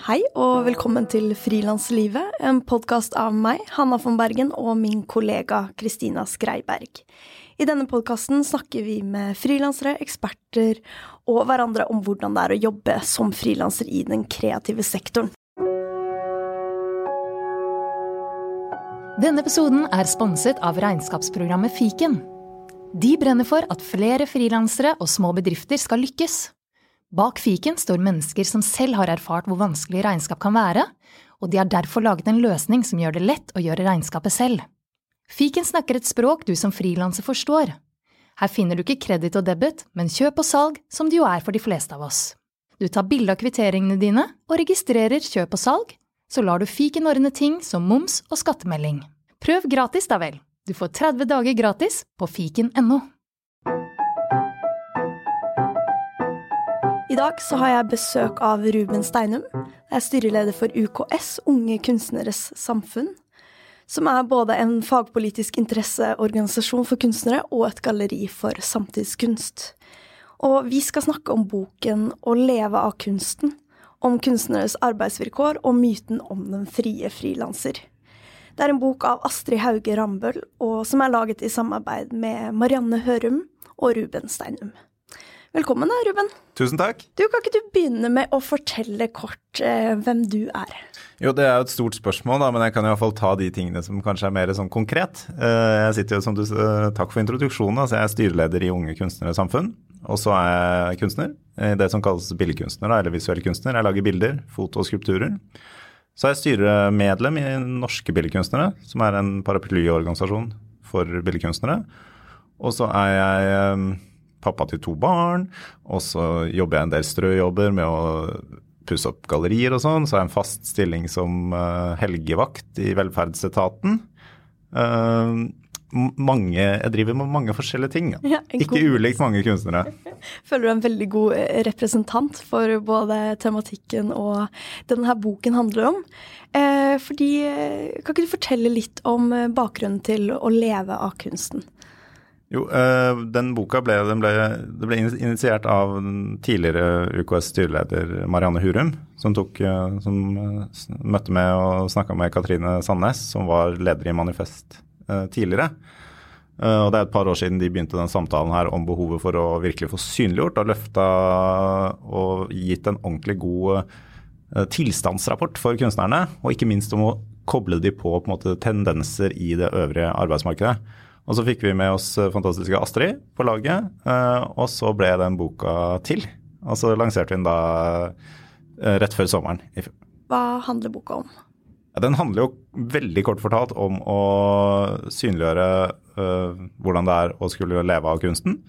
Hei og velkommen til Frilanslivet, en podkast av meg, Hanna von Bergen, og min kollega Kristina Skreiberg. I denne podkasten snakker vi med frilansere, eksperter og hverandre om hvordan det er å jobbe som frilanser i den kreative sektoren. Denne episoden er sponset av regnskapsprogrammet Fiken. De brenner for at flere frilansere og små bedrifter skal lykkes. Bak fiken står mennesker som selv har erfart hvor vanskelig regnskap kan være, og de har derfor laget en løsning som gjør det lett å gjøre regnskapet selv. Fiken snakker et språk du som frilanser forstår. Her finner du ikke kreditt og debit, men kjøp og salg, som det jo er for de fleste av oss. Du tar bilde av kvitteringene dine og registrerer kjøp og salg, så lar du fiken ordne ting som moms og skattemelding. Prøv gratis, da vel. Du får 30 dager gratis på fiken.no. I dag så har jeg besøk av Ruben Steinum. Jeg er styreleder for UKS, Unge Kunstneres Samfunn. Som er både en fagpolitisk interesseorganisasjon for kunstnere og et galleri for samtidskunst. Og vi skal snakke om boken Å leve av kunsten. Om kunstneres arbeidsvilkår og myten om den frie frilanser. Det er en bok av Astrid Hauge Rambøll, og som er laget i samarbeid med Marianne Hørum og Ruben Steinum. Velkommen da, Ruben. Tusen takk. Du, Kan ikke du begynne med å fortelle kort eh, hvem du er? Jo, det er jo et stort spørsmål, da, men jeg kan i hvert fall ta de tingene som kanskje er mer sånn konkret. Eh, jeg sitter jo, som du Takk for introduksjonen. altså Jeg er styreleder i Unge Kunstnere Samfunn. Og så er jeg kunstner. Det som kalles billedkunstner, eller visuell kunstner. Jeg lager bilder, foto og skulpturer. Så er jeg styremedlem i Norske Billedkunstnere, som er en paraplyorganisasjon for billedkunstnere. Og så er jeg eh, pappa til to barn, og så jobber jeg en del strøjobber med å pusse opp gallerier og sånn. Så har jeg en fast stilling som uh, helgevakt i velferdsetaten. Uh, mange, jeg driver med mange forskjellige ting. Ja, Ikke god. ulikt mange kunstnere. Føler du er en veldig god eh, representant for både tematikken og det denne boken handler om. Eh, fordi, Kan ikke du fortelle litt om bakgrunnen til å leve av kunsten? Jo, uh, den boka ble, den ble, det ble initiert av tidligere UKS styreleder Marianne Hurum, som, tok, uh, som uh, møtte med og snakka med Katrine Sandnes, som var leder i Manifest tidligere. og Det er et par år siden de begynte den samtalen her om behovet for å virkelig få synliggjort og løfta og gitt en ordentlig god tilstandsrapport for kunstnerne, og ikke minst om å koble de på, på måte, tendenser i det øvrige arbeidsmarkedet. Og så fikk vi med oss eh, fantastiske Astrid på laget, eh, og så ble den boka til. Og så lanserte vi den da eh, rett før sommeren. Hva handler boka om? Den handler jo veldig kort fortalt om å synliggjøre hvordan det er å skulle leve av kunsten,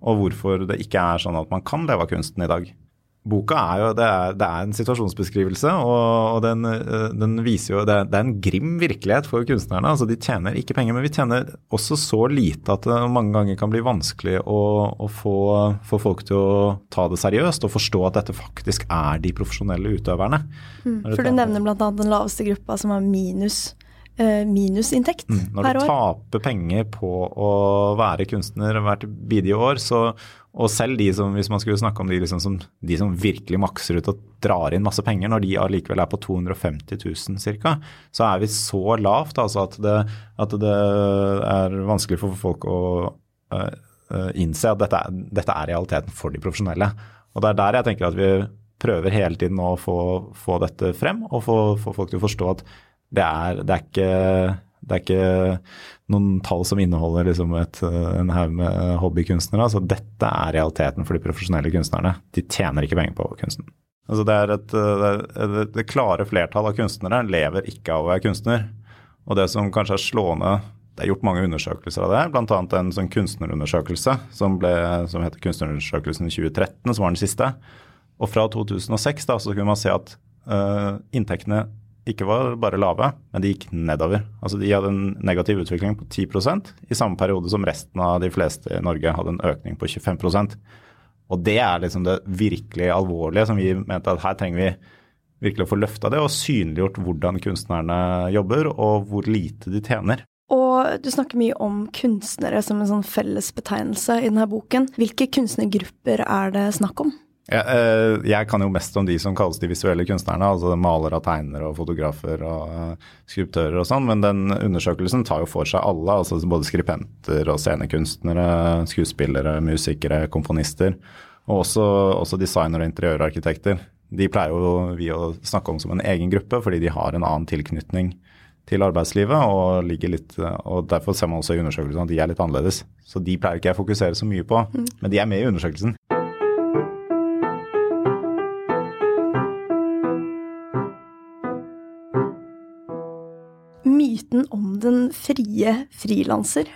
og hvorfor det ikke er sånn at man kan leve av kunsten i dag. Boka er jo det er, det er en situasjonsbeskrivelse, og, og den, eh, den, viser jo det er, det er, en grim virkelighet for kunstnerne. altså De tjener ikke penger, men vi tjener også så lite at det mange ganger kan bli vanskelig å, å få, få, folk til å ta det seriøst og forstå at dette faktisk er de profesjonelle utøverne. Mm, for du nevner bl.a. den laveste gruppa som har minus eh, minusinntekt mm, per år. Når du taper penger på å være kunstner hvert bidige år, så og selv de som, hvis man skulle snakke om de, liksom som, de som virkelig makser ut og drar inn masse penger, når de allikevel er på 250 000 ca., så er vi så lavt altså at, det, at det er vanskelig for folk å uh, innse at dette dette er, realiteten for de profesjonelle. Og det er der jeg tenker at vi prøver hele tiden å få, få dette frem, og få, få, folk til å forstå at det er, det er ikke det er ikke noen tall som inneholder liksom et, en haug med hobbykunstnere. Altså, dette er realiteten for de profesjonelle kunstnerne. De tjener ikke penger på kunsten. Altså, det, et, det, det klare flertall av kunstnere lever ikke av å være kunstner. Og det som kanskje er slående Det er gjort mange undersøkelser av det, bl.a. en sånn kunstnerundersøkelse som, ble, som heter Kunstnerundersøkelsen 2013, som var den siste. Og fra 2006 da, så kunne man se at uh, inntektene ikke var bare lave, men de gikk nedover. Altså De hadde en negativ utvikling på 10% i samme periode som resten av de fleste i Norge hadde en økning på 25% Og det er liksom det virkelig alvorlige som vi mente at her trenger vi virkelig å få løfta det og synliggjort hvordan kunstnerne jobber og hvor lite de tjener. Og du snakker mye om kunstnere som en sånn fellesbetegnelse i denne boken. Hvilke kunstnergrupper er det snakk om? Jeg, eh, jeg, kan jo mest om de som kalles de visuelle kunstnerne, altså malere, tegnere og fotografer og uh, skulptører og sånn, men den undersøkelsen tar jo for seg alle, altså både skripenter og scenekunstnere, skuespillere, musikere, komponister, og også, også designere og interiørarkitekter. De pleier jo vi å snakke om som en egen gruppe, fordi de har en annen tilknytning til arbeidslivet, og, litt, og derfor ser man også i undersøkelsen at de er litt annerledes. Så de pleier ikke jeg å fokusere så mye på, mm. men de er med i undersøkelsen. Myten om den frie frilanser.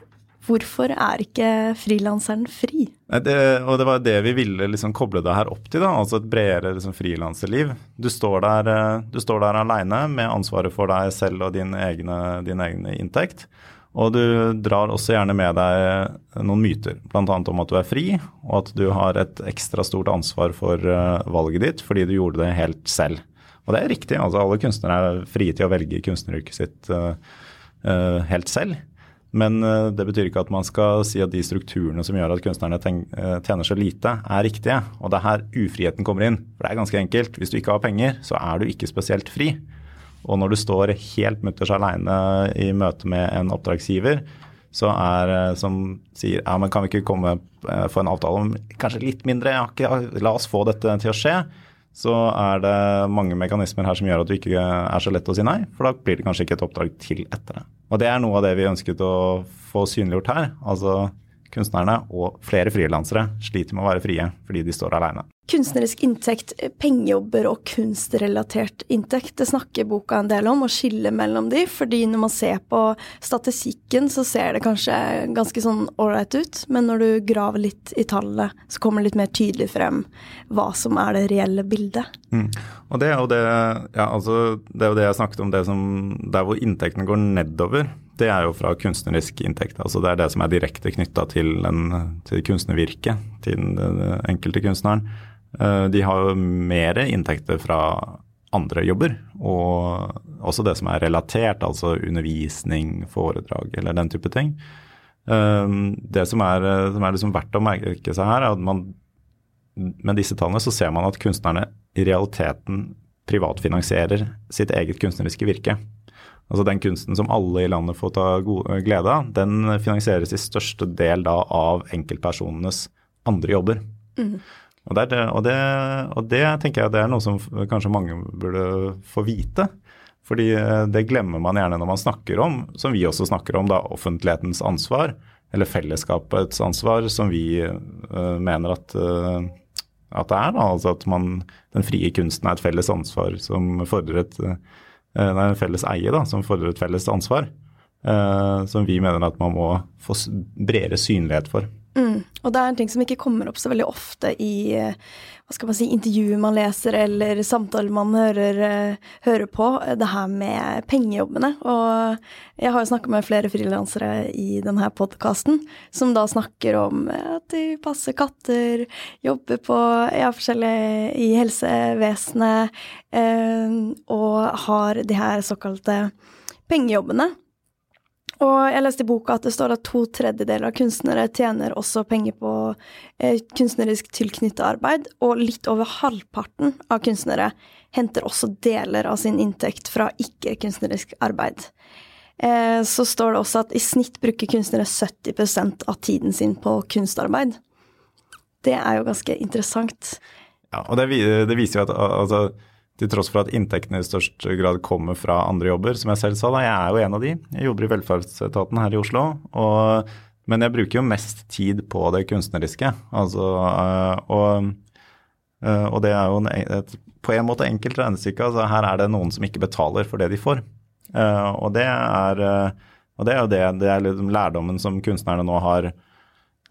Hvorfor er ikke frilanseren fri? Det, og det var det vi ville liksom koble det her opp til, da, altså et bredere liksom frilanserliv. Du står der, eh, du står der aleine med ansvaret for deg selv og din egne, din egen inntekt. Og du drar også gjerne med deg noen myter, bl.a. om at du er fri, og at du har et ekstra stort ansvar for eh, valget ditt fordi du gjorde det helt selv. Og det er riktig, altså alle kunstnere er frie til å velge kunstneryrket sitt uh, helt selv. Men uh, det betyr ikke at man skal si at de strukturene som gjør at kunstnerne tjener så lite, er riktige. Og det er her ufriheten kommer inn. For det er ganske enkelt. Hvis du ikke har penger, så er du ikke spesielt fri. Og når du står helt mutters aleine i møte med en oppdragsgiver, så er som sier ja, men kan vi ikke komme få en avtale om kanskje litt mindre, ja, la oss få dette til å skje så er det mange mekanismer her som gjør at du ikke er så lett å si nei, for da blir det kanskje ikke et oppdrag til etter det. Og det er noe av det vi ønsket å få synliggjort her. Altså kunstnerne og flere frilansere sliter med å være frie fordi de står alene. Kunstnerisk inntekt, pengejobber og kunstrelatert inntekt, det snakker boka en del om, å skille mellom de, fordi når man ser på statistikken, så ser det kanskje ganske sånn ålreit ut, men når du graver litt i tallet, så kommer det litt mer tydelig frem hva som er det reelle bildet. Mm. Og det er det, ja, altså, det er jo det jeg snakket om, det som, der hvor inntektene går nedover det er jo fra kunstnerisk inntekt. altså Det er det som er direkte knytta til, til kunstnervirket, til den enkelte kunstneren. Eh, de har jo mer inntekter fra andre jobber, og også det som er relatert, altså undervisning, foredrag eller den type ting. Eh, det som er, som er liksom verdt å merke seg her, er at man med disse tallene så ser man at kunstnerne i realiteten privatfinansierer sitt eget kunstneriske virke. Altså Den kunsten som alle i landet får ta glede av, den finansieres i største del da av enkeltpersonenes andre jobber. Mm. Og, det, og, det, og, det, tenker jeg det er noe som kanskje mange burde få vite. Fordi eh, det glemmer man gjerne når man snakker om, som vi også snakker om, da, offentlighetens ansvar. Eller fellesskapets ansvar, som vi uh, mener at, uh, at, det er. Da. Altså at man, den frie kunsten er et felles ansvar som fordrer et uh, det er en felles eie da, som fordrer et felles ansvar. Uh, som vi mener at man må få bredere synlighet for. Mm. Og det er en ting som ikke kommer opp så veldig ofte i hva skal man si, intervjuer man leser eller samtaler man hører, hører på, det her med pengejobbene. Og jeg har jo snakka med flere frilansere i denne podkasten som da snakker om at de passer katter, jobber på ja, forskjellige i helsevesenet, eh, og har de her såkalte pengejobbene. Og jeg leste i boka at det står at to tredjedeler av kunstnere tjener også penger på eh, kunstnerisk tilknyttet arbeid, og litt over halvparten av kunstnere henter også deler av sin inntekt fra ikke-kunstnerisk arbeid. Eh, så står det også at i snitt bruker kunstnere 70% av tiden sin på kunstarbeid. Det er jo ganske interessant. Ja, og det, det viser jo at altså til tross for at inntektene i størst grad kommer fra andre jobber. Som jeg selv sa, da, jeg er jo en av de. Jeg jobber i velferdsetaten her i Oslo. Og, men jeg bruker jo mest tid på det kunstneriske. Altså, øh, og, øh, og, det er jo en, et, på en måte enkelt regnestykke. Altså, her er det noen som ikke betaler for det de får. Uh, og det er, og det er jo det, det er liksom lærdommen som kunstnerne nå har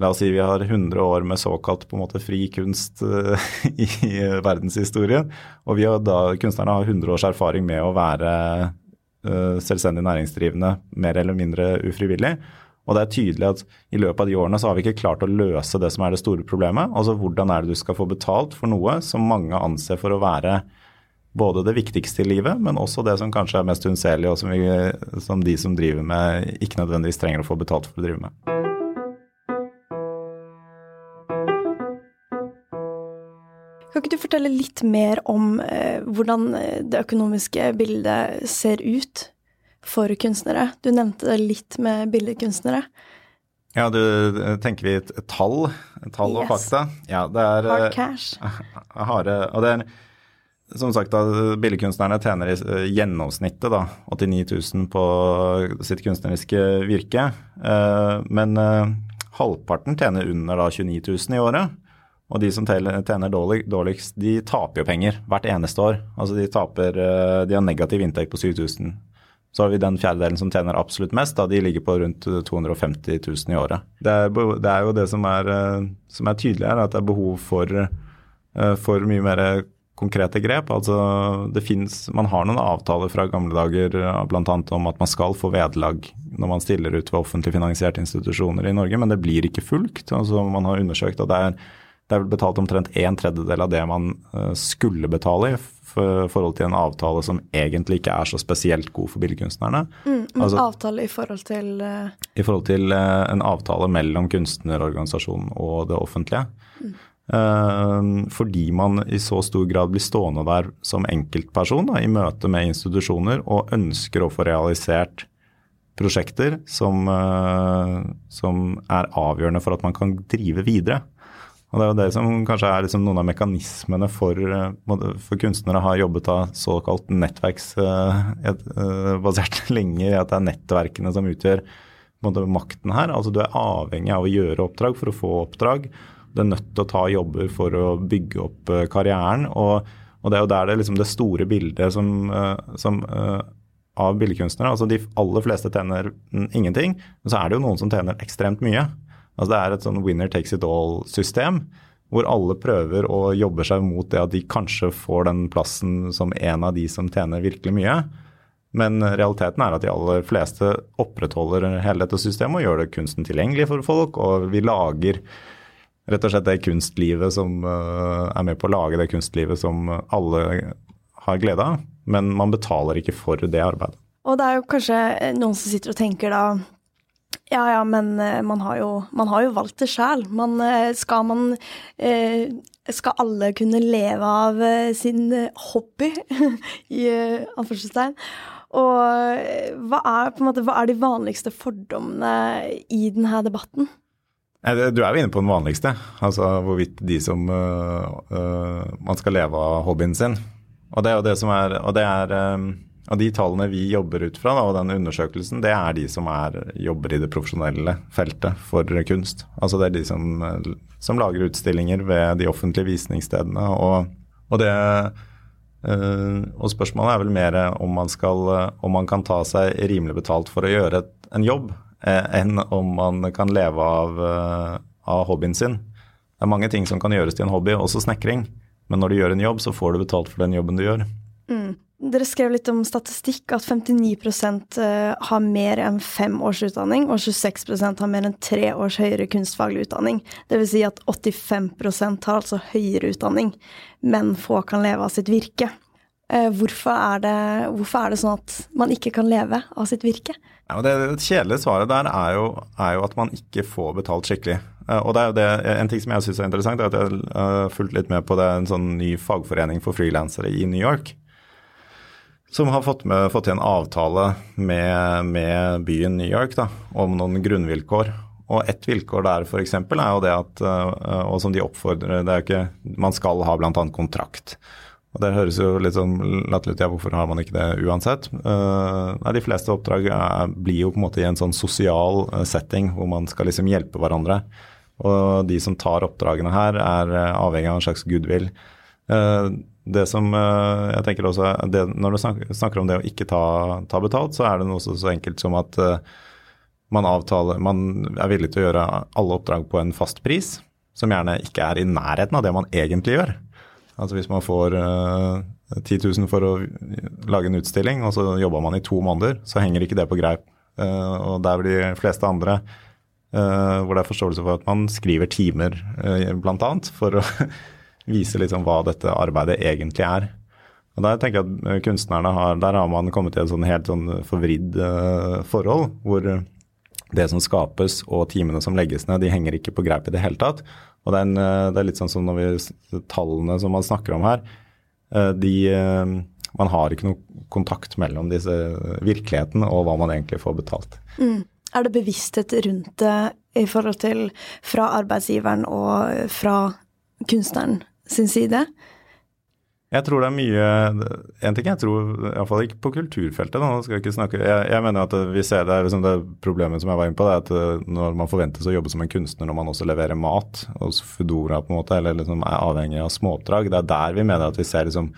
La oss si vi har 100 år med såkalt på en måte fri kunst uh, i verdenshistorien. Og vi har da, kunstnerne har 100 års erfaring med å være uh, selvstendig næringsdrivende mer eller mindre ufrivillig. Og det er tydelig at i løpet av de årene så har vi ikke klart å løse det som er det store problemet. Altså hvordan er det du skal få betalt for noe som mange anser for å være både det viktigste i livet, men også det som kanskje er mest unnselig, og som, vi, som de som driver med, ikke nødvendigvis trenger å få betalt for å drive med. Kan ikke du fortelle litt mer om eh, hvordan det økonomiske bildet ser ut for kunstnere? Du nevnte det litt med billedkunstnere. Ja, du tenker vi et, tall, et tall yes. og fakta? Ja, det er Hard cash. Harde, og det er som sagt, da, billedkunstnerne tjener i gjennomsnittet da, 89 000 på sitt kunstneriske virke. Men halvparten tjener under da 29 000 i året. Og de som tjener dårligst, de taper jo penger hvert eneste år. Altså de taper De har negativ inntekt på 7000 så har vi den fjerdedelen som tjener absolutt mest, da de ligger på rundt 250 000 i året. Det er, det er jo det som er, eh, som er, tydelig her, at det er behov for, eh, for mye mer konkrete grep. Altså det finnes, Man har noen avtaler fra gamle dager eh, bl.a. om at man skal få vederlag når man stiller ut ved offentlig finansierte institusjoner i Norge, men det blir ikke fulgt. Altså Man har undersøkt at det er, det er vel betalt omtrent en tredjedel av det man skulle betale i forhold til en avtale som egentlig ikke er så spesielt god for billedkunstnerne. Mm, men altså, avtale i forhold til uh... I forhold til uh, en avtale mellom kunstnerorganisasjonen og det offentlige. Mm. Uh, fordi man i så stor grad blir stående der som enkeltperson da, i møte med institusjoner og ønsker å få realisert prosjekter som, som er avgjørende for at man kan drive videre. Og Det er jo det som kanskje er liksom noen av mekanismene for, eh, for kunstnere har jobbet av såkalt nettverksbasert eh, lenge, at det er nettverkene som utgjør makten her. Altså Du er avhengig av å gjøre oppdrag for å få oppdrag. Du er nødt til å ta jobber for å bygge opp eh, karrieren. Og, og det er jo der det, liksom det store bildet som, som av billedkunstnere. Altså de aller fleste tjener ingenting, men så er det jo noen som tjener ekstremt mye. Altså Det er et sånn winner takes it all-system, hvor alle prøver å jobbe seg mot det at de kanskje får den plassen som en av de som tjener virkelig mye. Men realiteten er at de aller fleste opprettholder hele dette systemet og gjør det kunsten tilgjengelig for folk. Og vi lager rett og slett det kunstlivet som uh, er med på å lage det kunstlivet som alle har glede av. Men man betaler ikke for det arbeidet. Og det er jo kanskje noen som sitter og tenker da ja ja, men eh, man har jo, man har jo valgt det sjæl. Eh, skal man eh, Skal alle kunne leve av sin hobby, i anførselstegn? Og hva er, måte, hva er de vanligste fordommene i denne debatten? Du er jo inne på den vanligste, altså hvorvidt de som uh, uh, Man skal leve av hobbyen sin. Og det er jo det som er Og det er um, av de tallene vi jobber ut fra, da, og den undersøkelsen, det er de som er, jobber i det profesjonelle feltet for kunst. Altså det er de som, som lager utstillinger ved de offentlige visningsstedene. Og, og, det, øh, og spørsmålet er vel mer om man, skal, om man kan ta seg rimelig betalt for å gjøre et, en jobb, eh, enn om man kan leve av, uh, av hobbyen sin. Det er mange ting som kan gjøres til en hobby, også snekring. Men når du gjør en jobb, så får du betalt for den jobben du gjør. Mm. Dere skrev litt om statistikk, at 59 eh, har mer enn fem års utdanning, og 26% har mer enn tre års høyere kunstfaglig utdanning. Dvs. Si at 85% har altså høyere utdanning, men få kan leve av sitt virke. Eh, hvorfor er, det, hvorfor er det sånn at man ikke kan leve av sitt virke? Ja, det, det kjedelige svaret der er jo, er jo, at man ikke får betalt skikkelig. Eh, og det er jo det, En ting som jeg syns er interessant, er at jeg har fulgt litt med på det, en sånn ny fagforening for frilansere i New York som har fått, med, fått til en avtale med, med, byen New York da, om noen grunnvilkår. Og ett vilkår der f.eks. er jo det at, eh, og som de oppfordrer, det er jo ikke Man skal ha bl.a. kontrakt. Og Det høres jo litt sånn latterlig ut, ja, hvorfor har man ikke det uansett? Uh, nei, De fleste oppdrag er, blir jo på en måte i en sånn sosial uh, setting hvor man skal liksom hjelpe hverandre. Og de som tar oppdragene her, er avhengig av en slags goodwill. Uh, det som eh, jeg tenker også, det, Når du snakker om det å ikke ta, ta, betalt, så er det noe så, så enkelt som at uh, man, avtaler, man er villig til å gjøre alle oppdrag på en fast pris, som gjerne ikke er i nærheten av det man egentlig gjør. Altså Hvis man får uh, 10 000 for å lage en utstilling, og så jobber man i to måneder, så henger ikke det på greip. Og der blir de fleste andre, hvor det er forståelse for at man skriver timer, uh, bl.a., for å vise liksom hva dette arbeidet egentlig er. Og Der tenker jeg at eh, kunstnerne har, der har man kommet til et sånn helt sånn forvridd uh, forhold, hvor det som skapes og timene som legges ned, de henger ikke på greip i det hele tatt. Og det er, en, det er litt sånn som når vi, tallene som man snakker om her, de man har ikke noe kontakt mellom disse virkeligheten og hva man egentlig får betalt. Mm. Er det bevissthet rundt det i forhold til fra arbeidsgiveren og fra kunstneren sin side? Jeg tror det er mye En ting jeg tror, iallfall ikke på kulturfeltet, nå skal jeg ikke snakke Jeg, jeg mener at vi ser det, liksom det problemet som jeg var inne på, det er at eh, når man forventes å jobbe som en kunstner når man også leverer mat, hos Foodora på en måte, eller liksom er avhengig av småoppdrag, det er der vi mener at vi ser liksom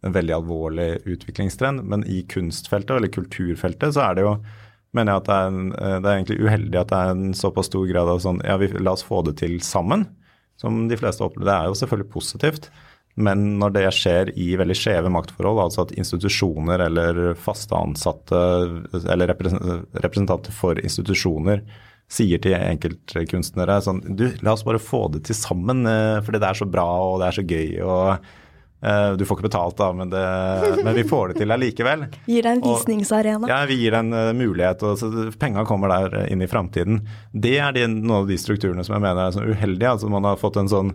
en veldig alvorlig utviklingstrend. Men i kunstfeltet eller kulturfeltet så er det jo mener jeg at det er, en, eh, det er, egentlig uheldig at det er en såpass stor grad av sånn ja, vi, la oss få det til sammen. Som de fleste opplever. Det er jo selvfølgelig positivt. Men når det skjer i veldig skjeve maktforhold, altså at institusjoner eller faste ansatte eller representanter for institusjoner sier til enkeltkunstnere sånn Du, la oss bare få det til sammen, eh, fordi det er så bra og det er så gøy. og du får ikke betalt, da, men, det, men vi får det til allikevel. Gir deg en visningsarena? Og, ja, vi gir deg en uh, mulighet. og så Penga kommer der uh, inn i framtiden. Det er de, noen av de strukturene som jeg mener er sånn uheldige. altså Man har fått en sånn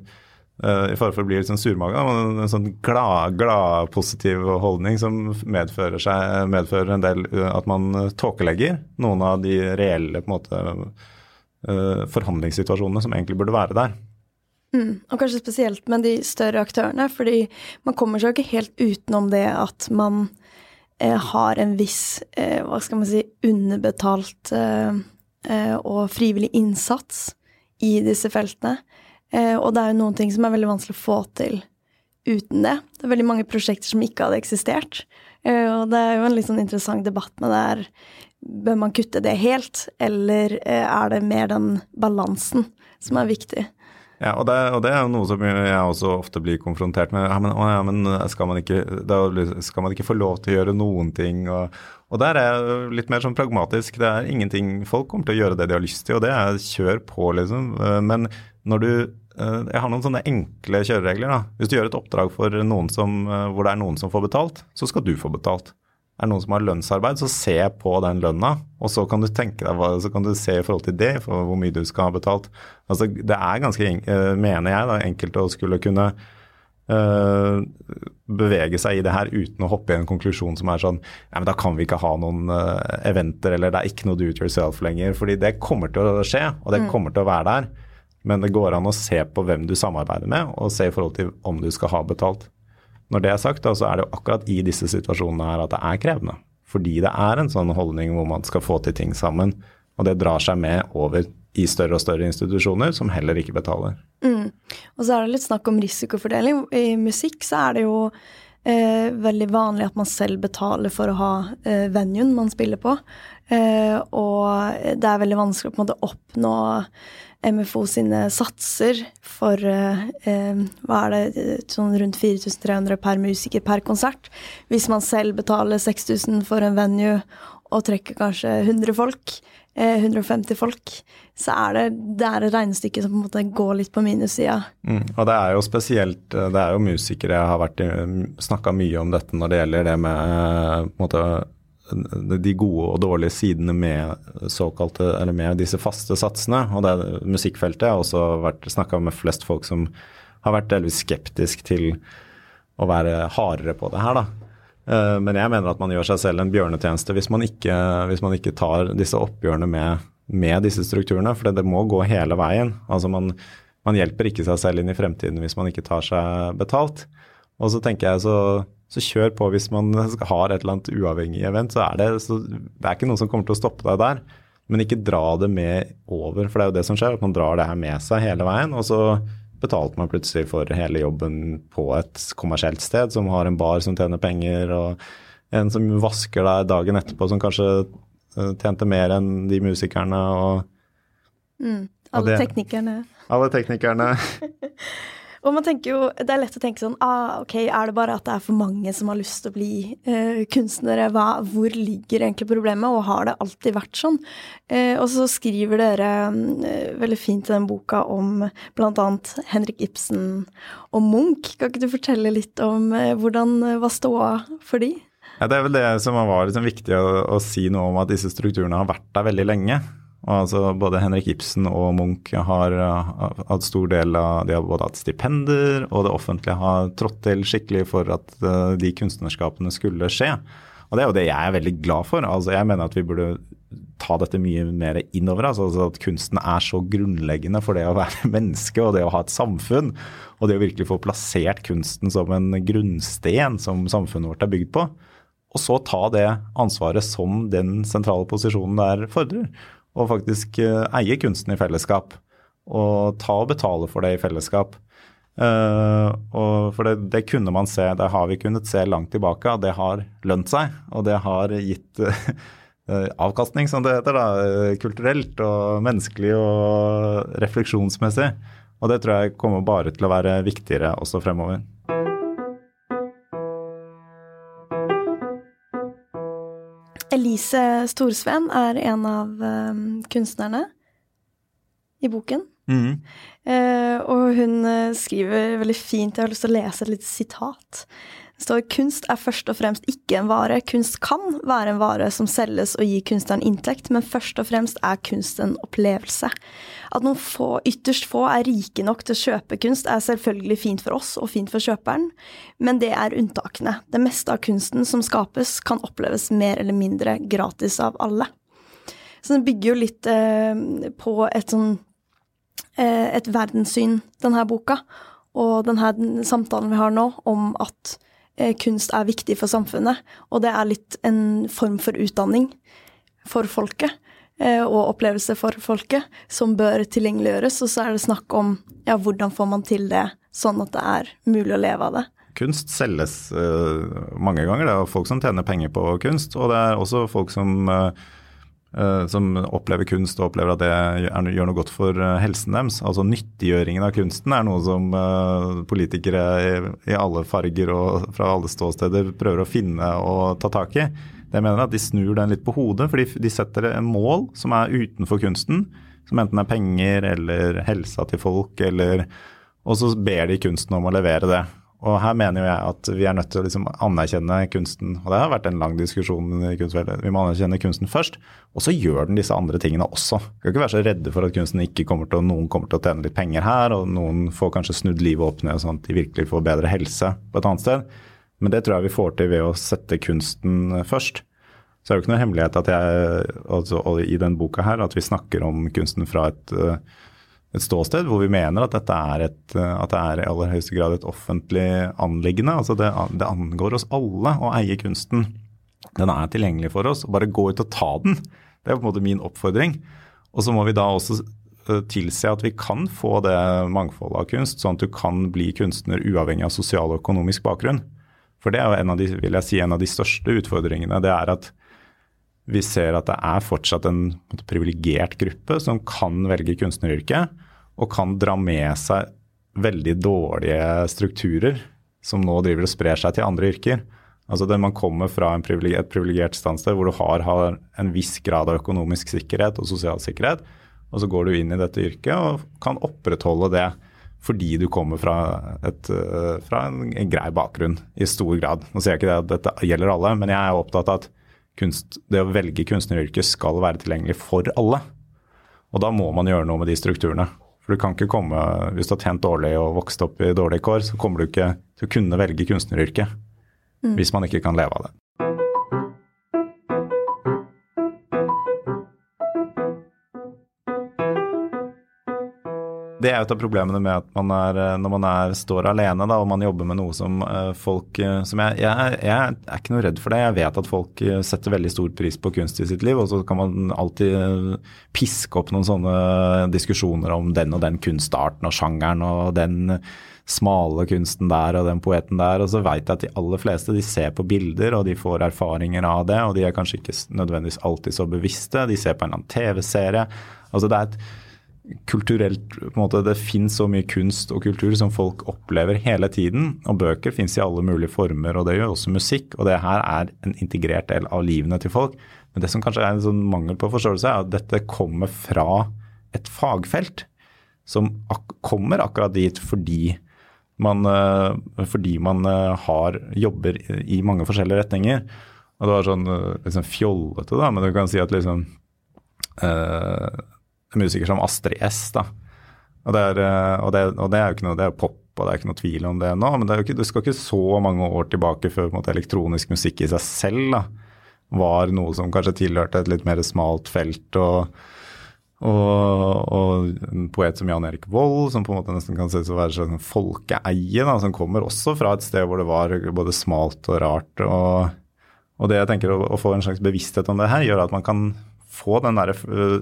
i fare for å bli litt sånn surmaga, en sånn glad, glad, positiv holdning som medfører, seg, medfører en del at man tåkelegger noen av de reelle på en måte, forhandlingssituasjonene som egentlig burde være der. Mm, og kanskje spesielt med de større aktørene, fordi man kommer seg jo ikke helt utenom det at man eh, har en viss, eh, hva skal man si, underbetalt eh, eh og frivillig innsats i disse feltene. Eh, og det er jo noen ting som er veldig vanskelig å få til uten det. Det er veldig mange prosjekter som ikke hadde eksistert. Eh, og det er jo en litt sånn interessant debatt med det her. Bør man kutte det helt, eller er det mer den balansen som er viktig? Ja, og det, og det, er jo noe som jeg også ofte blir konfrontert med. Ja, men, å, ja, men skal, man ikke, da, skal, man ikke, få lov til å gjøre noen ting? Og, og der er jeg litt mer sånn pragmatisk. Det er ingenting Folk kommer til å gjøre det de har lyst til, og det er kjør på, liksom. Eh, men når du eh, Jeg har noen sånne enkle kjøreregler. da. Hvis du gjør et oppdrag for noen som, eh, hvor det er noen som får betalt, så skal du få betalt er noen som har lønnsarbeid, så se på den lønna. Og så kan du tenke deg, så kan du se i forhold til det, for hvor mye du skal ha betalt. Altså, det er ganske, eh, mener jeg, da, enkelt å skulle kunne øh, bevege seg i det her uten å hoppe i en konklusjon som er sånn ja, men da kan vi ikke ha noen øh, eventer, eller det er ikke noe do it yourself lenger. Fordi det kommer til å skje, og det mm. kommer til å være der. Men det går an å se på hvem du samarbeider med, og se i forhold til om du skal ha betalt. Når det er sagt, da, så er det jo akkurat i disse situasjonene her at det er krevende. Fordi det er en sånn holdning hvor man skal få til ting sammen. Og det drar seg med over i større og større institusjoner som heller ikke betaler. Mm. Og så er det litt snakk om risikofordeling. I musikk så er det jo eh, veldig vanlig at man selv betaler for å ha eh, venuen man spiller på. Eh, og det er veldig vanskelig å på en måte oppnå MFO sine satser for eh, eh, hva er det, sånn rundt 4300 per musiker per konsert. Hvis man selv betaler 6000 for en venue og trekker kanskje 100 folk, eh, 150 folk, så er det, det er et regnestykke som på en måte går litt på minussida. Mm, og det er jo spesielt Det er jo musikere jeg har snakka mye om dette når det gjelder det med på en måte de gode og dårlige sidene med såkalte, eller med disse faste satsene. Og det musikkfeltet. Har også snakka med flest folk som har vært delvis skeptisk til å være hardere på det her, da. Eh, men jeg mener at man gjør seg selv en bjørnetjeneste hvis man ikke, hvis man ikke tar disse oppgjørene med, med disse strukturene. For det må gå hele veien. Altså man, man hjelper ikke seg selv inn i fremtiden hvis man ikke tar seg betalt. Og så tenker jeg så så kjør på hvis man har et eller annet uavhengig event. Så er det, så det er ikke noen som kommer til å stoppe deg der. Men ikke dra det med over, for det er jo det som skjer. At man drar det her med seg hele veien. Og så betalte man plutselig for hele jobben på et kommersielt sted som har en bar som tjener penger, og en som vasker deg dagen etterpå som kanskje eh, tjente mer enn de musikerne. og mm, alle og det, teknikerne. Alle teknikerne. Og man tenker jo, Det er lett å tenke sånn ah, ok, Er det bare at det er for mange som har lyst til å bli eh, kunstnere? Hva, hvor ligger egentlig problemet, og har det alltid vært sånn? Eh, og så skriver dere eh, veldig fint i den boka om bl.a. Henrik Ibsen og Munch. Kan ikke du fortelle litt om eh, hvordan eh, var ståa for de? Ja, det er vel det som var liksom viktig å, å si noe om, at disse strukturene har vært der veldig lenge. Altså Både Henrik Ibsen og Munch har hatt stor del av De har både hatt stipender, og det offentlige har trådt til skikkelig for at de kunstnerskapene skulle skje. Og det er jo det jeg er veldig glad for. Altså Jeg mener at vi burde ta dette mye mer innover. Altså at kunsten er så grunnleggende for det å være menneske og det å ha et samfunn. Og det å virkelig få plassert kunsten som en grunnsten som samfunnet vårt er bygd på. Og så ta det ansvaret som den sentrale posisjonen der fordrer. Og faktisk eh, eie kunsten i fellesskap. Og ta og betale for det i fellesskap. Uh, og for det, det, kunne man se, det har vi kunnet se langt tilbake, det har lønt seg. Og det har gitt uh, avkastning, som det heter, da, kulturelt og menneskelig og refleksjonsmessig. Og det tror jeg kommer bare til å være viktigere også fremover. Elise Storsveen er en av um, kunstnerne i boken. Mm. Eh, og hun uh, skriver veldig fint, jeg har lyst til å lese et lite sitat. Det står kunst er først og fremst ikke en vare. Kunst kan være en vare som selges og gir kunstneren inntekt, men først og fremst er kunst en opplevelse. At noen få, ytterst få er rike nok til å kjøpe kunst, er selvfølgelig fint for oss og fint for kjøperen, men det er unntakene. Det meste av kunsten som skapes, kan oppleves mer eller mindre gratis av alle. Så den bygger jo litt eh, på et sånn eh, et verdenssyn, denne boka, og denne samtalen vi har nå, om at Eh, kunst er viktig for samfunnet, og det er litt en form for utdanning for folket. Eh, og opplevelse for folket, som bør tilgjengeliggjøres. Og så er det snakk om ja, hvordan får man til det, sånn at det er mulig å leve av det. Kunst selges mange ganger. Det er folk som tjener penger på kunst. Og det er også folk som Eh, som opplever kunst og opplever at det gjør noe godt for eh, helsen deres. Altså Nyttiggjøringen av kunsten er noe som eh, politikere i alle farger og fra alle ståsteder prøver å finne og ta tak i. Det mener at De snur den litt på hodet, for de setter en mål som er utenfor kunsten. Som enten er penger eller helsa til folk, eller Og så ber de kunsten om å levere det. Og her mener jo jeg at vi er nødt til å liksom anerkjenne kunsten. Og det har vært en lang diskusjon i kunstfeltet. Vi må anerkjenne kunsten først, og så gjør den disse andre tingene også. Vi kan ikke være så redde for at kunsten ikke kommer til, noen kommer til å tjene litt penger her, og noen får kanskje snudd livet opp ned sånn at de virkelig får bedre helse på et annet sted. Men det tror jeg vi får til ved å sette kunsten først. Så er det jo ikke noe hemmelighet at jeg, altså, i den boka her, at vi snakker om kunsten fra et et ståsted hvor vi mener at dette er, et, at det er i aller høyeste grad et offentlig anliggende. Altså det, det, angår oss alle å eie kunsten. Den er tilgjengelig for oss. Bare gå ut og ta den. Det er på en måte min oppfordring. Og så må vi da også eh, tilse at vi kan få det mangfoldet av kunst, sånn at du kan bli kunstner uavhengig av sosial og økonomisk bakgrunn. For det er jo en av de, vil jeg si, en av de største utfordringene. Det er at vi ser at det er fortsatt en privilegert gruppe som kan velge kunstneryrket og kan dra med seg veldig dårlige strukturer som nå driver og sprer seg til andre yrker. Altså det Man kommer fra privilegier, et privilegert standsted hvor du har, har, en viss grad av økonomisk sikkerhet og sosial sikkerhet, og så går du inn i dette yrket og kan opprettholde det fordi du kommer fra, et, eh, fra en, grei bakgrunn i stor grad. Nå sier jeg ikke det at dette gjelder alle, men jeg er opptatt av at kunst, det å velge kunstneryrket skal være tilgjengelig for alle. Og da må man gjøre noe med de strukturene. For du kan ikke komme, Hvis du har tjent dårlig og vokst opp i dårlige kår, så kommer du ikke til å kunne velge kunstneryrket. Mm. Hvis man ikke kan leve av det. Det er et av problemene med at man er, når man er, står alene da, og man jobber med noe som uh, folk uh, som jeg, jeg, jeg, er ikke noe redd for det. Jeg vet at folk setter veldig stor pris på kunst i sitt liv, og så kan man alltid piske opp noen sånne diskusjoner om den og den kunstarten og sjangeren og den smale kunsten der og den poeten der. Og så veit jeg at de aller fleste de ser på bilder og de får erfaringer av det, og de er kanskje ikke nødvendigvis alltid så bevisste. De ser på en eller annen TV-serie. Altså det er et kulturelt på en måte, Det fins så mye kunst og kultur som folk opplever hele tiden. Og bøker fins i alle mulige former, og det gjør også musikk. Og det her er en integrert del av livene til folk. Men det som kanskje er en sånn mangel på forståelse, er at dette kommer fra et fagfelt som ak kommer akkurat dit fordi man, uh, fordi man uh, har jobber i mange forskjellige retninger. Og det var sånn uh, liksom fjollete, da, men du kan si at liksom uh, en musiker som Astrid S. da. Og det, er, og, det, og det, er, jo ikke noe, det er pop, og det er ikke noe tvil om det nå. Men det, ikke, det skal ikke så mange år tilbake før måte, elektronisk musikk i seg selv da, var noe som kanskje tilhørte et litt mer smalt felt. og og, en poet som Jan Erik Vold, som på en måte nesten kan ses å være sånn folkeeie, da, som kommer også fra et sted hvor det var både smalt og rart. Og det jeg tenker å, å, få en slags bevissthet om det her, gjør at man kan få den der,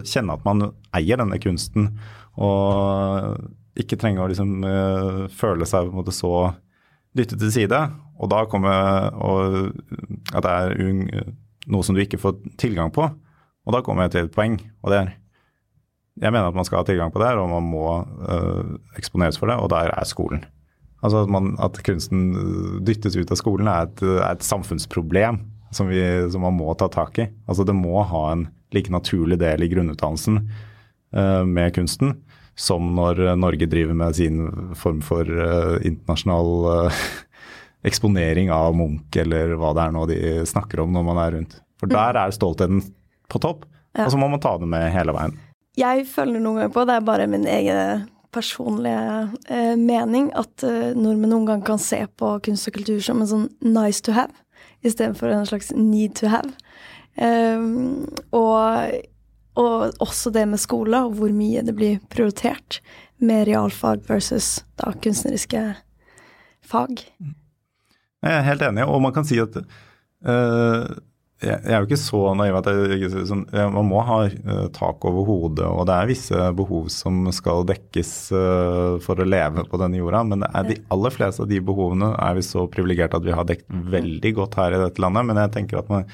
kjenne at man eier denne kunsten, og ikke trenge å liksom uh, føle seg på en måte så dyttet til side. Og da kommer og, at det er noe som du ikke får tilgang på. Og da kommer jeg til et poeng, og det er jeg mener at man skal ha tilgang på det, og man må eksponeres for det, og der er skolen. Altså at, man, at kunsten dyttes ut av skolen er et, er et samfunnsproblem som, vi, som, man må ta tak i. Altså det må ha en like naturlig del i grunnutdannelsen uh, med kunsten som når Norge driver med sin form for uh, internasjonal eksponering av Munch, eller hva det er nå de snakker om når man er rundt. For mm. der er stoltheten på topp, ja. og så må man ta det med hele veien. Jeg føler noen ganger på, det er bare min egen personlige eh, mening, at eh, nordmenn noen gang kan se på kunst og kultur som en sånn nice to have, istedenfor en slags need to have. Um, og, og, også det med skole, og hvor mye det blir prioritert med realfag versus da kunstneriske fag. Jeg er helt enig, og man kan si at uh, jeg, er jo ikke så naiv at jeg, sånn, man må ha uh, tak over hodet, og det er visse behov som skal dekkes uh, for å leve på denne jorda. Men de aller fleste av de behovene er vi så privilegerte at vi har dekket veldig godt her i dette landet. Men jeg tenker at man,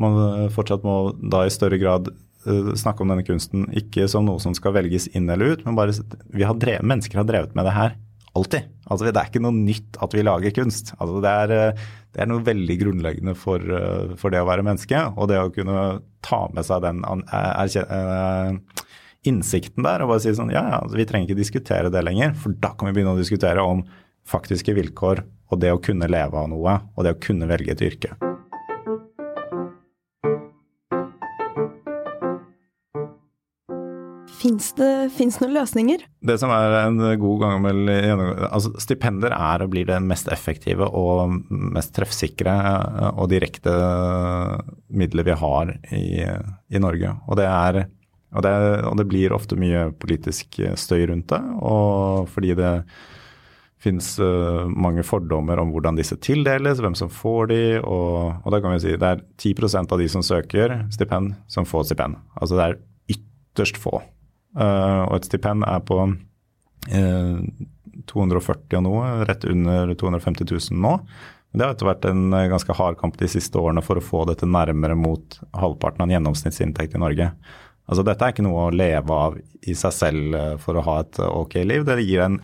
man fortsatt må da i større grad uh, snakke om denne kunsten ikke som noe som skal velges inn eller ut, men bare vi har drevet, mennesker har drevet med det her alltid. Altså, det er ikke noe nytt at vi lager kunst. Altså, det, er, det, er, noe veldig grunnleggende for, for, det å være menneske. Og det å kunne ta med seg den innsikten der og bare si sånn ja, ja, vi trenger ikke diskutere det lenger. For da kan vi begynne å diskutere om faktiske vilkår og det å kunne leve av noe og det å kunne velge et yrke. Fins det finnes noen løsninger? Det som er en god gammel altså Stipender er og blir det mest effektive og mest treffsikre og direkte middelet vi har i, i Norge. Og det, er, og, det, og det, blir ofte mye politisk støy rundt det. Og fordi det finnes uh, mange fordommer om hvordan disse tildeles, hvem som får de, og, og da kan vi si det er 10% av de som søker stipend, som får stipend. Altså det er ytterst få. Eh, og et stipend er på 240 eh, og noe, rett under 250 000 nå. Det har etter vært en eh, ganske hard kamp de siste årene for å få dette nærmere mot halvparten av en gjennomsnittsinntekt i Norge. Altså Dette er ikke noe å leve av i seg selv for å ha et ok liv. Det gir en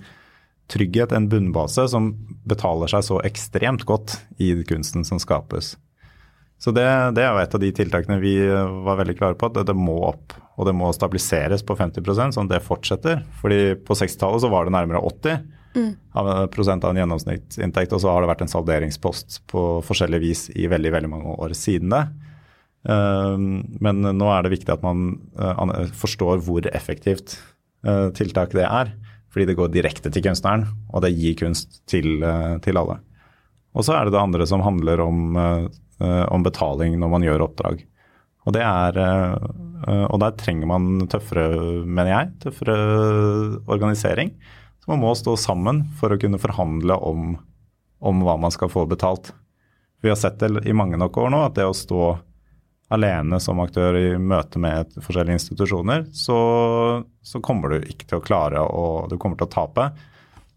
trygghet, en bunnbase, som betaler seg så ekstremt godt i kunsten som skapes. Så det, det er jo et av de tiltakene vi var veldig klare på, at det, må opp og det må stabiliseres på 50% sånn at det fortsetter. Fordi på 60-tallet så var det nærmere 80 mm. av, prosent av en gjennomsnittsinntekt, og så har det vært en salderingspost på forskjellig vis i veldig, veldig mange år siden det. Uh, men nå er det viktig at man uh, forstår hvor effektivt tiltak det er. Fordi det går direkte til kunstneren, og det gir kunst til, til alle. Og så er det det andre som handler om, om betaling når man gjør oppdrag. Og det er Eh, og der trenger man tøffere, mener jeg, tøffere organisering. Så man må stå sammen for å kunne forhandle om, om hva man skal få betalt. Vi har sett det i mange nok år nå, at det å stå alene som aktør i møte med forskjellige institusjoner, så, så kommer du ikke til å klare og du kommer til å tape.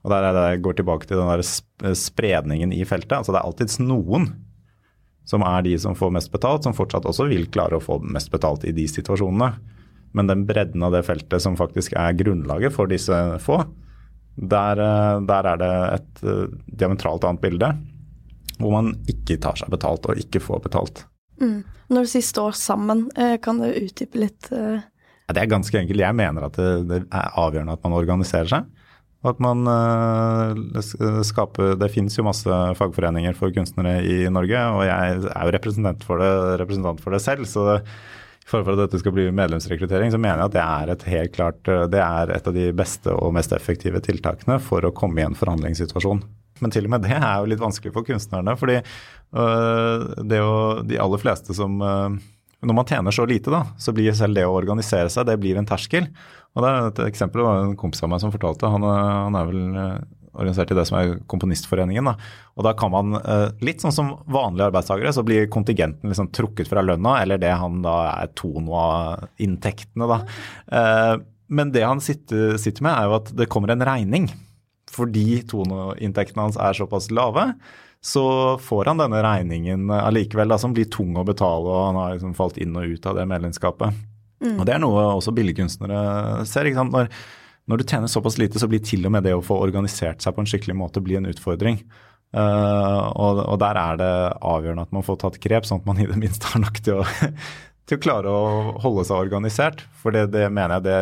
Og der er det jeg går tilbake til den der spredningen i feltet. altså Det er alltids noen som er de som får mest betalt, som fortsatt også vil klare å få mest betalt i de situasjonene. Men den bredden av det feltet som faktisk er grunnlaget for disse få, der, eh, der er det et uh, diametralt annet bilde. Hvor man ikke tar seg betalt og ikke får betalt. Mm. Når du sier står sammen, eh, kan du utdype litt? Ja, det er ganske enkelt. Jeg mener at det, det er avgjørende at man organiserer seg. Og at man uh, skaper Det finnes jo masse fagforeninger for kunstnere i Norge, og jeg er jo representant for det, representant for det selv. Så for at dette skal bli medlemsrekruttering, så mener jeg at det er et helt klart det er et av de beste og mest effektive tiltakene for å komme i en forhandlingssituasjon. Men til og med det er jo litt vanskelig for kunstnerne. fordi øh, det er jo de aller fleste som øh, Når man tjener så lite, da, så blir selv det å organisere seg det blir en terskel. Og det er Et eksempel var en kompis av meg som fortalte. Han, han er vel øh, organisert i det som er Komponistforeningen. Da. Og da kan man, litt sånn som vanlige arbeidstakere, så blir kontingenten liksom trukket fra lønna, eller det han da er av inntektene, da. Men det han sitter, sitter med, er jo at det kommer en regning fordi toneinntektene hans er såpass lave, så får han denne regningen allikevel, da, som blir tung å betale, og han har liksom falt inn og ut av det medlemskapet. Mm. Og Det er noe også billedkunstnere ser. ikke sant? Når, når, du tjener såpass lite, så blir til og med det å få organisert seg på en skikkelig måte bli en utfordring. Uh, og, og, der er det avgjørende at man får tatt grep, sånn at man i det minste har nok til å, til å klare å holde seg organisert. For det, det mener jeg det,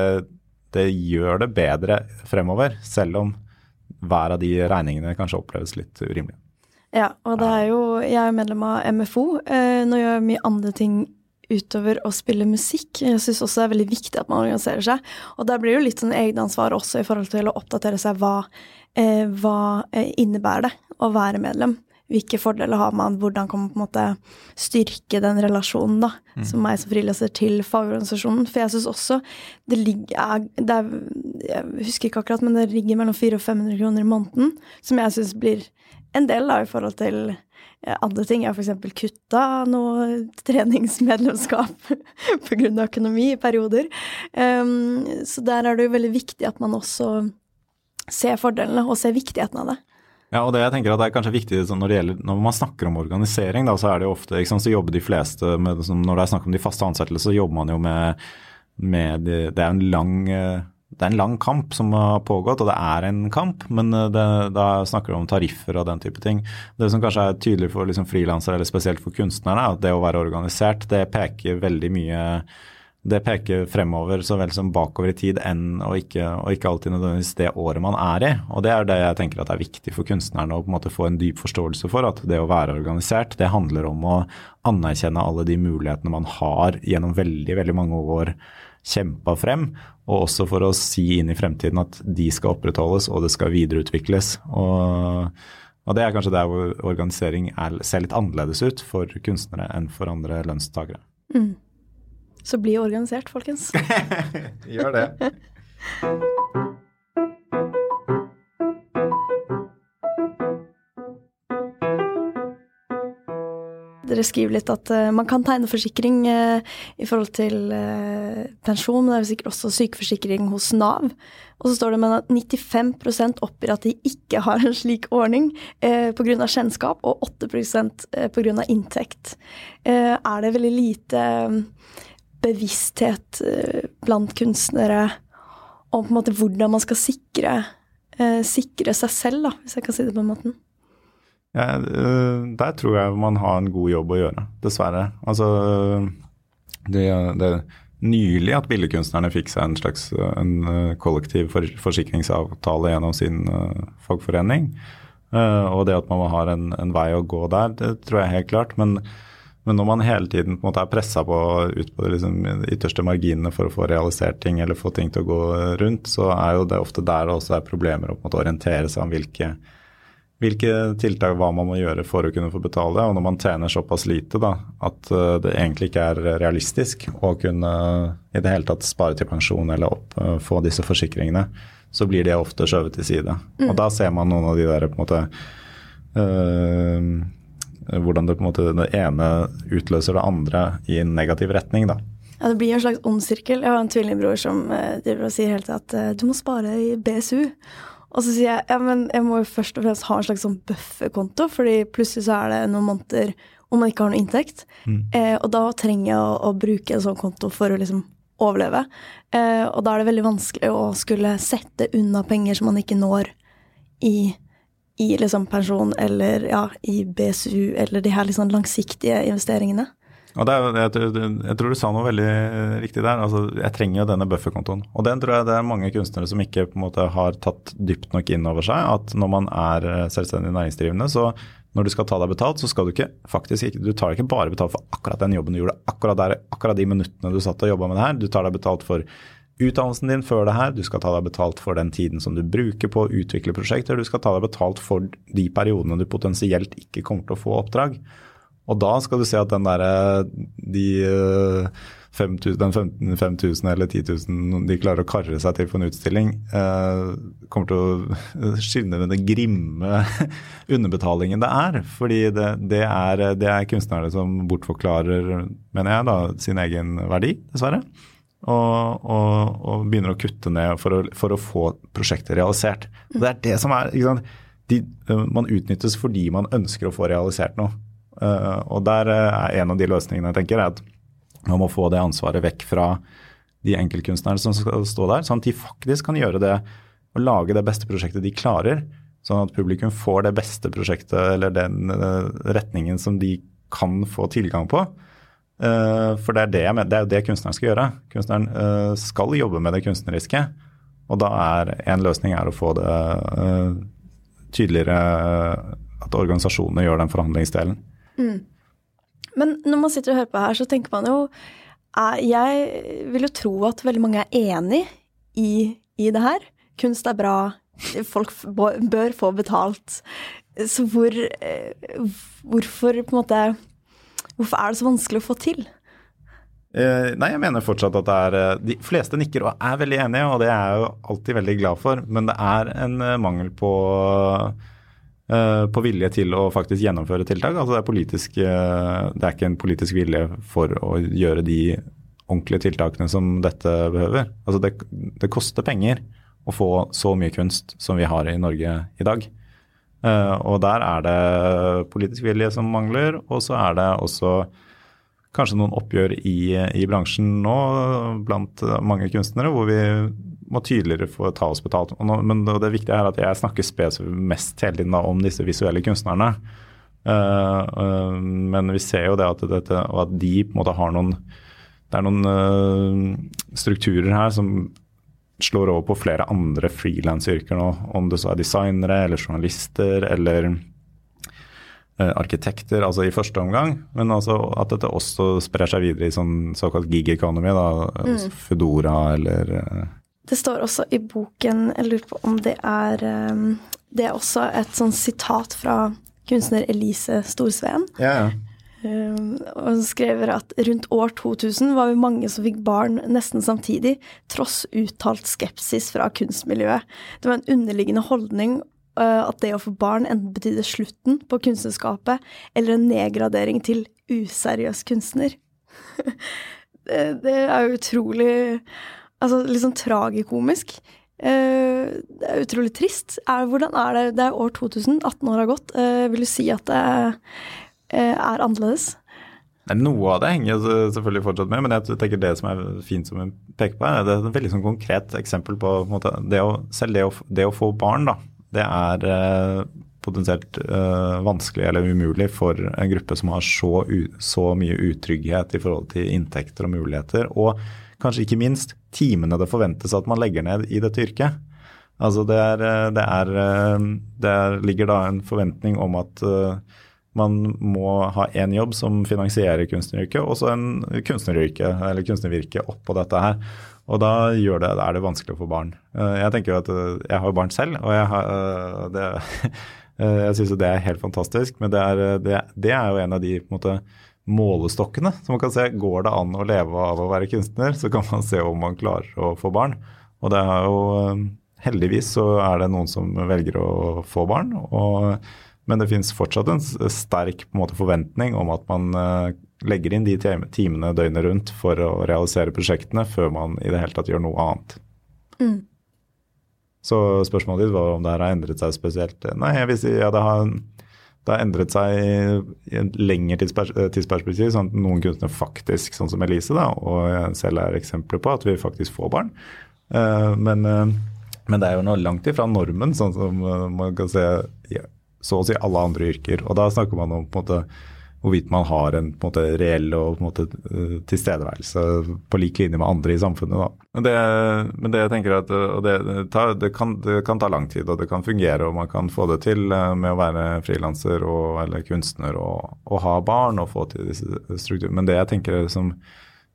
det gjør det bedre fremover, selv om hver av de regningene kanskje oppleves litt urimelig. Ja, og det er jo Jeg er medlem av MFO. Eh, nå gjør jeg mye andre ting utover å spille musikk. Jeg syns også det er veldig viktig at man organiserer seg. Og der blir det jo litt sånn egenansvar også i forhold til å oppdatere seg hva, eh, hva eh, innebærer det å være medlem hvilke fordeler har man, hvordan kan man på en måte styrke den relasjonen, da, mm. som meg som frilanser til fagorganisasjonen. For jeg syns også det ligger det er, Jeg husker ikke akkurat, men det ligger mellom 400 og 500 kroner i måneden, som jeg syns blir en del da, i forhold til andre ting. Jeg har f.eks. kutta noe treningsmedlemskap pga. økonomi i perioder. Um, så der er det jo veldig viktig at man også ser fordelene og ser viktigheten av det. Ja, og det jeg tenker at det er kanskje viktig når det gjelder, når man snakker om organisering, da, så er det jo ofte sant, så jobber de fleste med, Når det er snakk om de faste ansettelser, så jobber man jo med, med Det er en lang det er en lang kamp som har pågått, og det er en kamp, men det, da snakker du om tariffer og den type ting. Det som kanskje er tydelig for liksom frilansere, eller spesielt for kunstnerne, er at det å være organisert, det peker veldig mye det peker fremover så vel som bakover i tid enn og ikke, og ikke alltid nødvendigvis det året man er i. Og det er det jeg tenker at er viktig for kunstnerne å på en måte få en dyp forståelse for. At det å være organisert, det handler om å anerkjenne alle de mulighetene man har gjennom veldig, veldig mange år kjempa frem, og også for å si inn i fremtiden at de skal opprettholdes og det skal videreutvikles. Og, og det er kanskje der hvor organisering er, ser litt annerledes ut for kunstnere enn for andre lønnstakere. Mm. Så bli organisert, folkens. Gjør det. Dere skriver litt at uh, man kan tegne forsikring uh, i forhold til uh, pensjon, men det er sikkert også sykeforsikring hos Nav. Og så står det med at 95% oppgir at de ikke har en slik ordning uh, pga. kjennskap, og 8% uh, pga. inntekt. er det veldig lite bevissthet eh, blant kunstnere om på en måte hvordan man skal sikre, eh, sikre seg selv, da, hvis jeg kan si det på den måten. Ja, eh, der tror jeg man har en god jobb å gjøre, dessverre. Altså, det, det nylig at billedkunstnerne fikk seg en slags en kollektiv forsikringsavtale gjennom sin fagforening. Og det at man har en, en, vei å gå der, det tror jeg helt klart. Men men når man hele tiden på en måte er pressa ut på de liksom, ytterste marginene for å få realisert ting eller få ting til å gå rundt, så er jo det ofte der det også er problemer å på en måte orientere seg om hvilke, hvilke tiltak hva man må gjøre for å kunne få betale. Og når man tjener såpass lite da, at eh, det egentlig ikke er realistisk å kunne i det hele tatt spare til pensjon eller opp, eh, få disse forsikringene, så blir det ofte skjøvet til side. Mm. Og da ser man noen av de der på en måte øh, hvordan det på en måte det ene utløser det andre i en negativ retning. da. Ja, Det blir en slags ond sirkel. Jeg har en tvillingbror som driver og sier helt at uh, du må spare i BSU. Og så sier jeg ja, men jeg må jo først og fremst ha en slags sånn bufferkonto, fordi plutselig så er det noen måneder om man ikke har noe inntekt. Mm. Eh, og da trenger jeg å, å, bruke en sånn konto for å liksom overleve. Eh, og da er det veldig vanskelig å skulle sette unna penger som man ikke når i i liksom pensjon eller ja, i BSU eller de her liksom langsiktige investeringene. Og er, jeg, jeg, tror du sa noe veldig riktig der. altså Jeg trenger jo denne bufferkontoen. Og den tror jeg det er mange kunstnere som ikke måte har tatt dypt nok inn over seg. At når man er eh, selvstendig næringsdrivende, så når du skal ta deg betalt, så skal du ikke faktisk ikke, du tar ikke bare betalt for akkurat den jobben du gjorde akkurat der, akkurat de minuttene du satt og jobba med det her. Du tar deg betalt for utdannelsen din før det her, du skal ta deg betalt for den tiden som du bruker på å utvikle prosjekter, du skal ta deg betalt for de periodene du potensielt ikke kommer til å få oppdrag. Og da skal du se at den derre de 5000, den 15 5000 eller 10 000 de klarer å karre seg til på en utstilling, eh, kommer til å skinne med den grimme underbetalingen det er. Fordi det, det, er, det er kunstnerne som bortforklarer, mener jeg, da, sin egen verdi, dessverre. Og, og, og begynner å kutte ned for å, for å få prosjektet realisert. Og det er det som er, de, Man utnyttes fordi man ønsker å få realisert noe. Eh, og der eh, er en av de løsningene jeg tenker, er at man må få det ansvaret vekk fra de enkeltkunstnerne som skal stå der, sånn at de faktisk kan gjøre det og lage det beste prosjektet de klarer. Sånn at publikum får det beste prosjektet eller den eh, retningen som de kan få tilgang på. For det er, det, det er jo det kunstneren skal gjøre. Kunstneren skal jobbe med det kunstneriske. Og da er en løsning er å få det tydeligere at organisasjonene gjør den forhandlingsdelen. Mm. Men når man sitter og hører på her, så tenker man jo Jeg vil jo tro at veldig mange er enig i, i det her. Kunst er bra. Folk bør få betalt. Så hvor eh, Hvorfor på en måte Hvorfor er det så vanskelig å få til? Eh, nei, jeg mener fortsatt at det er eh, De fleste nikker og er veldig enige, og det er jeg jo alltid veldig glad for. Men det er en mangel på Eh, på vilje til å faktisk gjennomføre tiltak. Altså det, er politisk, eh, det er ikke en politisk vilje for å gjøre de ordentlige tiltakene som dette behøver. Altså det, det, koster penger å få så mye kunst som vi har i Norge i dag. Uh, og der er det politisk vilje som mangler, og så er det også kanskje noen oppgjør i, i bransjen nå blant mange kunstnere hvor vi må tydeligere få ta oss betalt. Nå, men det viktige er at jeg snakker spesifikt mest hele tiden om disse visuelle kunstnerne. Uh, uh, men vi ser jo det at, dette, at de på en måte har noen Det er noen uh, strukturer her som slår over på flere andre frilansyrker nå. Om det så er designere eller journalister eller arkitekter, altså i første omgang. Men altså at dette også sprer seg videre i sånn såkalt gig economy, da, mm. Foodora eller det står også i boken, jeg lurer på om det er um, Det er også et sånn sitat fra kunstner Elise Storsveen. Ja, ja. Um, og hun skriver at rundt år 2000 var vi mange som fikk barn nesten samtidig, tross uttalt skepsis fra kunstmiljøet. Det var en underliggende holdning at det å få barn enten betydde slutten på kunstnerskapet eller en nedgradering til useriøs kunstner. det, det er utrolig Altså litt sånn tragikomisk. Uh, det er utrolig trist. Er, hvordan er det Det er år 2000, 18 år har gått. Uh, vil du si at det uh, er annerledes? Noe av det henger selvfølgelig fortsatt med, men jeg tenker det som er fint som hun peker på, er det er et veldig sånn konkret eksempel på, på måte, det å, selv det å, det å, få barn, da, det er potensielt vanskelig eller umulig for en gruppe som har så, så mye utrygghet i forhold til inntekter og muligheter. og kanskje ikke minst timene det forventes at man legger ned i dette yrket. Altså det, er, det, er, det ligger da en forventning om at man må ha én jobb som finansierer kunstneryrket, og så en kunstneryrke eller kunstnervirke oppå dette her. Og da det, er det vanskelig å få barn. Uh, jeg tenker jo at uh, jeg har barn selv, og jeg, har, det, jeg syns det er helt fantastisk. Men det er, det, er jo en av de på en måte, målestokkene. Så man kan se går det an å leve av å være kunstner, så kan man se om man klarer å få barn. Og det er jo eh, Heldigvis så er det noen som velger å få barn. Og, men det finnes fortsatt en sterk en måte, forventning om at man legger inn de timene døgnet rundt for å realisere prosjektene før man i det hele tatt gjør noe annet. Mm. Så spørsmålet ditt var om det her har endret seg spesielt. Nei, jeg vil si ja, det har det har endret seg i en lengre tidsperspektiv, sånn at noen kunstnere faktisk, sånn som Elise, da, og jeg selv er eksempler på at vi faktisk får barn. Eh, men, eh, men det er jo noe langt ifra normen, sånn som eh, man kan se i så å si alle andre yrker. Og da snakker man om på en måte hvorvidt man har en, på en måte, reell og på en måte, eh, tilstedeværelse på lik linje med andre i samfunnet. Da. Men, det, men det jeg tenker at det, tar, det, kan, det, kan, ta lang tid, og det kan fungere, og man kan få det til eh, med å være frilanser eller kunstner og, og, ha barn og få til disse strukturene. Men det jeg tenker som,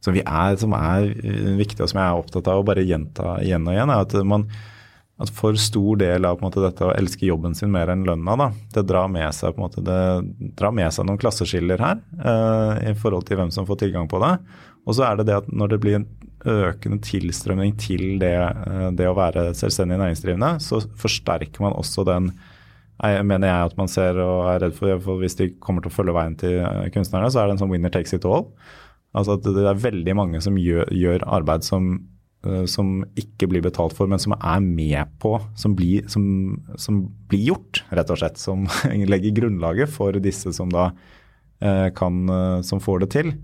som, er, som er viktig, og som jeg er opptatt av å bare gjenta igjen og igjen, er at man at for stor del av måte, dette å elske jobben sin mer enn lønna, da, det drar med seg, måte, drar med seg noen klasseskiller her uh, i forhold til hvem som får tilgang på det. Og så er det det at når det blir en økende tilstrømning til det, uh, det å være selvstendig næringsdrivende, så forsterker man også den jeg mener jeg at man ser og er redd for for hvis de kommer til å følge veien til eh, kunstnerne, så er det en sånn winner takes it all. Altså at det er veldig mange som gjør, gjør arbeid som Eh, som ikke blir betalt for, men som er med på, som blir, som, som blir gjort, rett og slett. Som legger grunnlaget for disse som da eh, kan, eh, som får det til.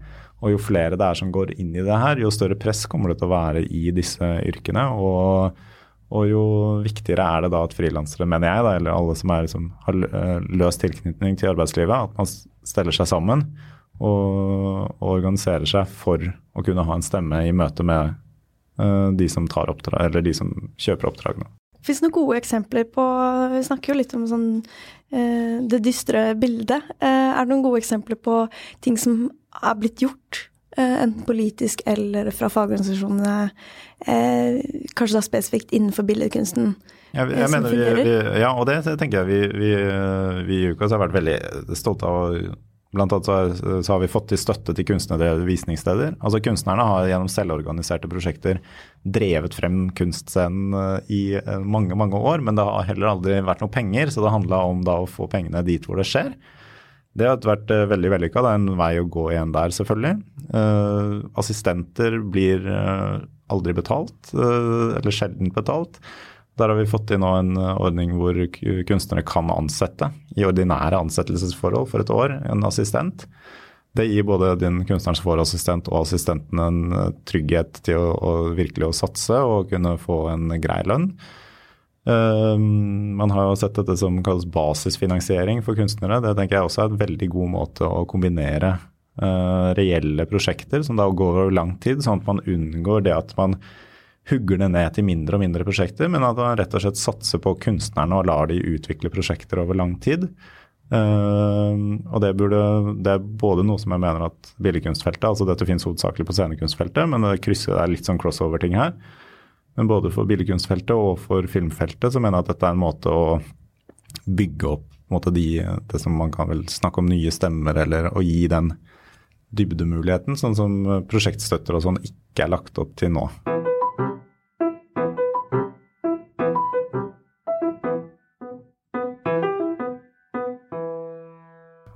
Og jo flere det er som går inn i det her, jo større press kommer det til å være i disse yrkene. Og, og jo viktigere er det da at frilansere, mener jeg, da, eller alle som er, liksom, har løs tilknytning til arbeidslivet, at man steller seg sammen og, og organiserer seg for å kunne ha en stemme i møte med Eh, de som tar oppdrag, eller de som kjøper oppdragene. Fins det noen gode eksempler på Vi snakker jo litt om sånn eh, det dystre bildet. Eh, er det noen gode eksempler på ting som er blitt gjort? enten politisk eller fra fagorganisasjonene, kanskje da spesifikt innenfor billedkunsten. Ja, jeg mener vi, vi, ja, og det tenker jeg vi, vi, vi i UKAS har vært veldig stolte av å Blant annet så, så, har vi fått til støtte til kunstnere visningssteder. Altså Kunstnerne har gjennom selvorganiserte prosjekter drevet frem kunstscenen eh, i eh, mange mange år, men det har heller aldri vært noe penger, så det handla om da å få pengene dit hvor det skjer. Det har vært eh, veldig vellykka. Det er en vei å gå igjen der, selvfølgelig. Uh, assistenter blir uh, aldri betalt, uh, eller sjelden betalt. Der har vi fått inn en eh, ordning hvor kunstnere kan ansette i ordinære ansettelsesforhold for et år en assistent. Det gir både din kunstnerens forassistent og assistenten en eh, trygghet til å, å virkelig å satse og kunne få en grei lønn. Um, man har jo sett dette som kalles basisfinansiering for kunstnere. Det tenker jeg også er en veldig god måte å kombinere uh, reelle prosjekter som da går over lang tid, sånn at man unngår det at man hugger det ned til mindre og mindre prosjekter, men at man rett og slett satser på kunstnerne og lar de utvikle prosjekter over lang tid. Uh, og det, burde, det, er både noe som jeg mener at billedkunstfeltet, altså dette finnes hovedsakelig på scenekunstfeltet, men det krysser det er litt sånn crossover-ting her. Men både for billedkunstfeltet og for filmfeltet så mener jeg at dette er en måte å bygge opp måte, de, det som man kan vel snakke om nye stemmer, eller å gi den dybdemuligheten, sånn som prosjektstøtter og sånn ikke er lagt opp til nå.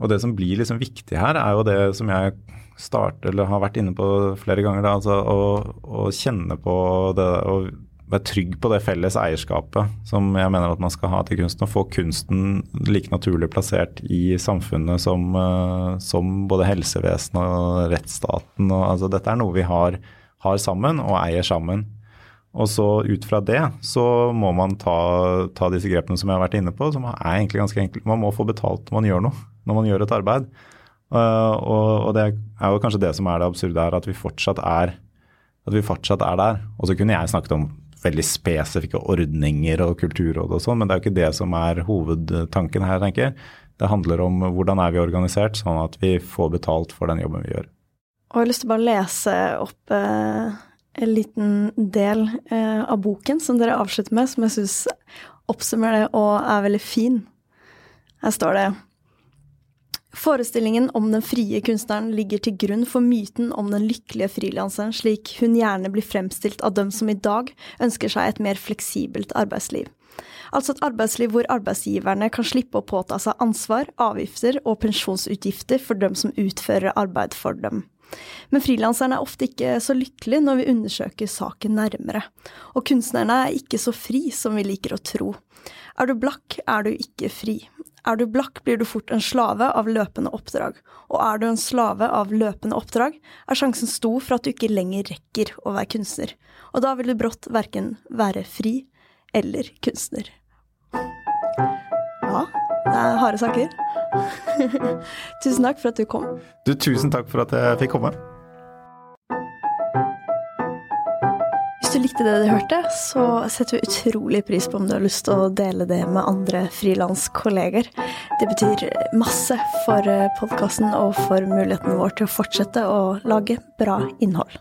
Og det som blir liksom viktig her, er jo det som jeg starter, eller har vært inne på flere ganger, da, altså å, å, kjenne på det og være trygg på det felles eierskapet som jeg mener at man skal ha til kunsten. Og få kunsten like naturlig plassert i samfunnet som, eh, som både helsevesenet og rettsstaten. Og, altså, dette er noe vi har, har sammen og eier sammen. Og så ut fra det så må man ta, ta, disse grepene som jeg har vært inne på, som er egentlig ganske enkle. Man må få betalt når man gjør noe når man gjør et arbeid. Uh, og, og, det er jo kanskje det som er det absurde her, at vi fortsatt er, vi fortsatt er der. Og så kunne jeg snakket om veldig spesifikke ordninger og kulturråd og sånn, men det er jo ikke det som er hovedtanken her, tenker jeg. Det handler om hvordan er vi organisert, sånn at vi får betalt for den jobben vi gjør. Og jeg har lyst til å bare lese opp eh, en liten del eh, av boken som dere avslutter med, som jeg syns oppsummerer det og er veldig fin. Her står det Forestillingen om den frie kunstneren ligger til grunn for myten om den lykkelige frilanseren, slik hun gjerne blir fremstilt av dem som i dag ønsker seg et mer fleksibelt arbeidsliv. Altså et arbeidsliv hvor arbeidsgiverne kan slippe å påta seg ansvar, avgifter og pensjonsutgifter for dem som utfører arbeid for dem. Men frilanserne er ofte ikke så lykkelige når vi undersøker saken nærmere, og kunstnerne er ikke så fri som vi liker å tro. Er du blakk, er du ikke fri. Er du blakk, blir du fort en slave av løpende oppdrag, og er du en slave av løpende oppdrag, er sjansen stor for at du ikke lenger rekker å være kunstner, og da vil du brått verken være fri eller kunstner. Ja, Det er harde saker. tusen takk for at du kom. Du, tusen takk for at jeg fikk komme. Likte det du hørte, så setter vi utrolig pris på om du har lyst til å dele det med andre frilanskolleger. Det betyr masse for podkasten og for muligheten vår til å fortsette å lage bra innhold.